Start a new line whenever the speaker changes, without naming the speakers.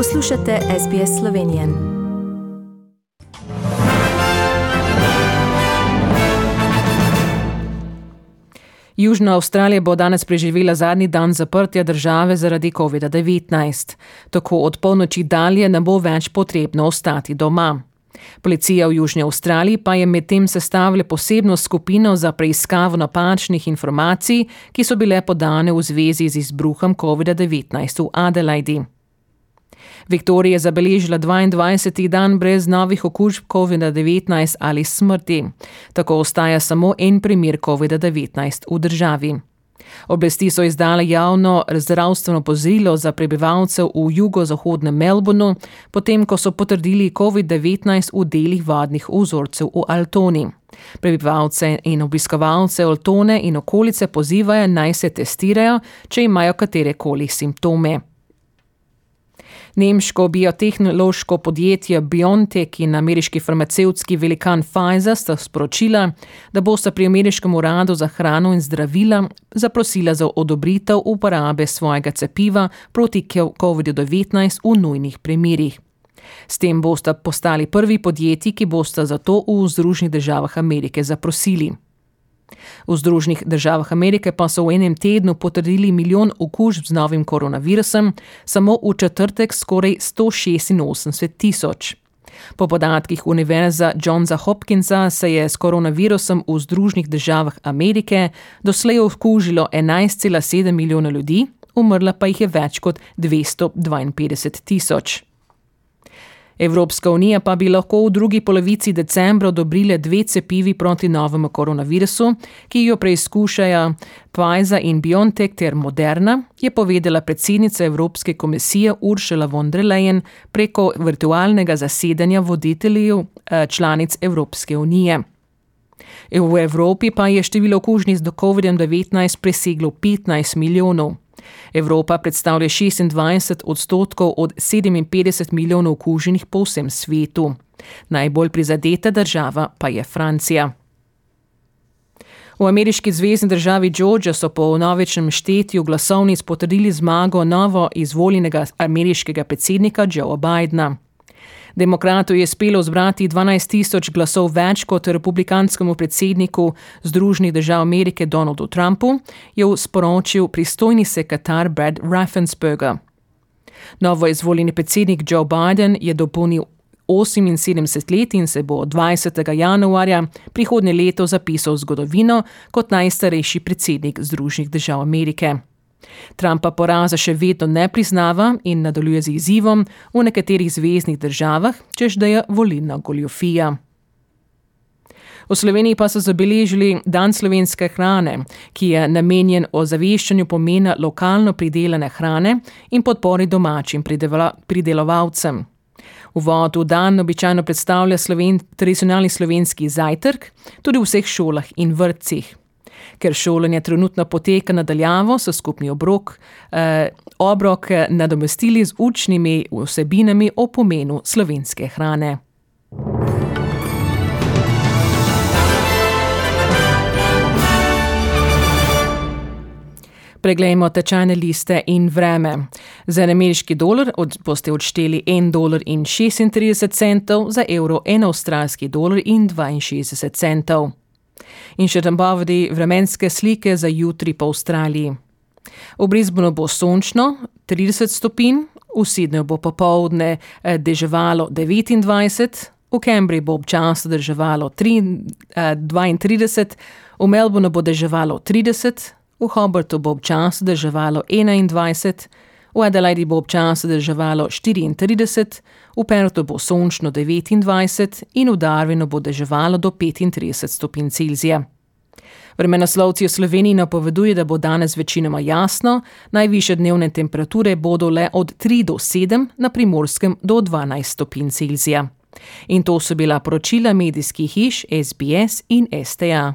Poslušate SBS Slovenijo. Južna Avstralija bo danes preživela zadnji dan zaprtja države zaradi COVID-19. Tako od polnoči dalje ne bo več potrebno ostati doma. Policija v Južni Avstraliji pa je medtem sestavila posebno skupino za preiskavo napačnih informacij, ki so bile podane v zvezi z izbruhom COVID-19 v Adelaidi. Viktorija je zabeležila 22. dan brez novih okužb COVID-19 ali smrti. Tako ostaja samo en primer COVID-19 v državi. Oblasti so izdale javno zdravstveno pozilo za prebivalce v jugozahodnem Melbournu, potem ko so potrdili COVID-19 v delih vodnih vzorcev v Altoni. Prebivalce in obiskovalce Altone in okolice pozivajo naj se testirajo, če imajo katerekoli simptome. Nemško biotehnološko podjetje BioNTech in ameriški farmacevtski velikan Pfizer sta sporočila, da bosta pri ameriškem uradu za hrano in zdravila zaprosila za odobritev uporabe svojega cepiva proti COVID-19 v nujnih primerih. S tem bosta postali prvi podjetji, ki bosta za to v Združenih državah Amerike zaprosili. V Združenih državah Amerike pa so v enem tednu potrdili milijon okužb z novim koronavirusom, samo v četrtek skoraj 186 tisoč. Po podatkih Univerza Johnsa Hopkinsa se je s koronavirusom v Združenih državah Amerike doslej okužilo 11,7 milijona ljudi, umrla pa jih je več kot 252 tisoč. Evropska unija pa bi lahko v drugi polovici decembra odobrile dve cepivi proti novemu koronavirusu, ki jo preizkušajo Pfizer in BioNTech ter Moderna, je povedala predsednica Evropske komisije Ursula von der Leyen preko virtualnega zasedanja voditeljev eh, članic Evropske unije. V Evropi pa je število okužnic do COVID-19 preseglo 15 milijonov. Evropa predstavlja 26 odstotkov od 57 milijonov okuženih po vsem svetu. Najbolj prizadeta država pa je Francija. V ameriški zvezdni državi Georgia so po novečnem štetju glasovnic potrdili zmago novo izvoljenega ameriškega predsednika Joea Bidna. Demokratu je uspelo zbrati 12 tisoč glasov več kot republikanskemu predsedniku Združenih držav Amerike Donaldu Trumpu, je sporočil pristojni sekretar Brad Raffensperger. Novo izvoljeni predsednik Joe Biden je dopolnil 78 let in se bo 20. januarja prihodnje leto zapisal v zgodovino kot najstarejši predsednik Združenih držav Amerike. Trumpa poraza še vedno ne priznava in nadaljuje z izzivom v nekaterih zvezdnih državah, čež da je volilna goljofija. V Sloveniji pa so zabeležili Dan slovenske hrane, ki je namenjen ozaveščanju pomena lokalno pridelane hrane in podpori domačim pridelovalcem. Uvod v dan običajno predstavlja sloven, tradicionalni slovenski zajtrk, tudi v vseh šolah in vrtcih ker šolanje trenutno poteka nadaljavo, so skupni obrok, eh, obrok nadomestili z učnimi vsebinami o pomenu slovenske hrane. Preglejmo tečajne liste in vreme. Za ameriški dolar od, boste odšteli 1,36 dolar, za evro 1 avstralski dolar in 62 centov in še tam povedi vremenske slike za jutri po Avstraliji. V Brisbonu bo sončno, 30 stopinj, v Sydneyju bo popovdne eh, deževalo 29, v Cambridgeu bo občasno deževalo 32, eh, v Melbournu bo deževalo 30, v Hobartu bo občasno deževalo 21, v Adelaidi bo občasno deževalo 34, v Pertu bo sončno 29 in v Darwinu bo deževalo do 35 stopinj Celzija. Vremenoslovci v Sloveniji napoveduje, da bo danes večinoma jasno, najviše dnevne temperature bodo le od 3 do 7, na primorskem do 12 stopinj Celzija. In to so bila poročila medijskih hiš SBS in STA.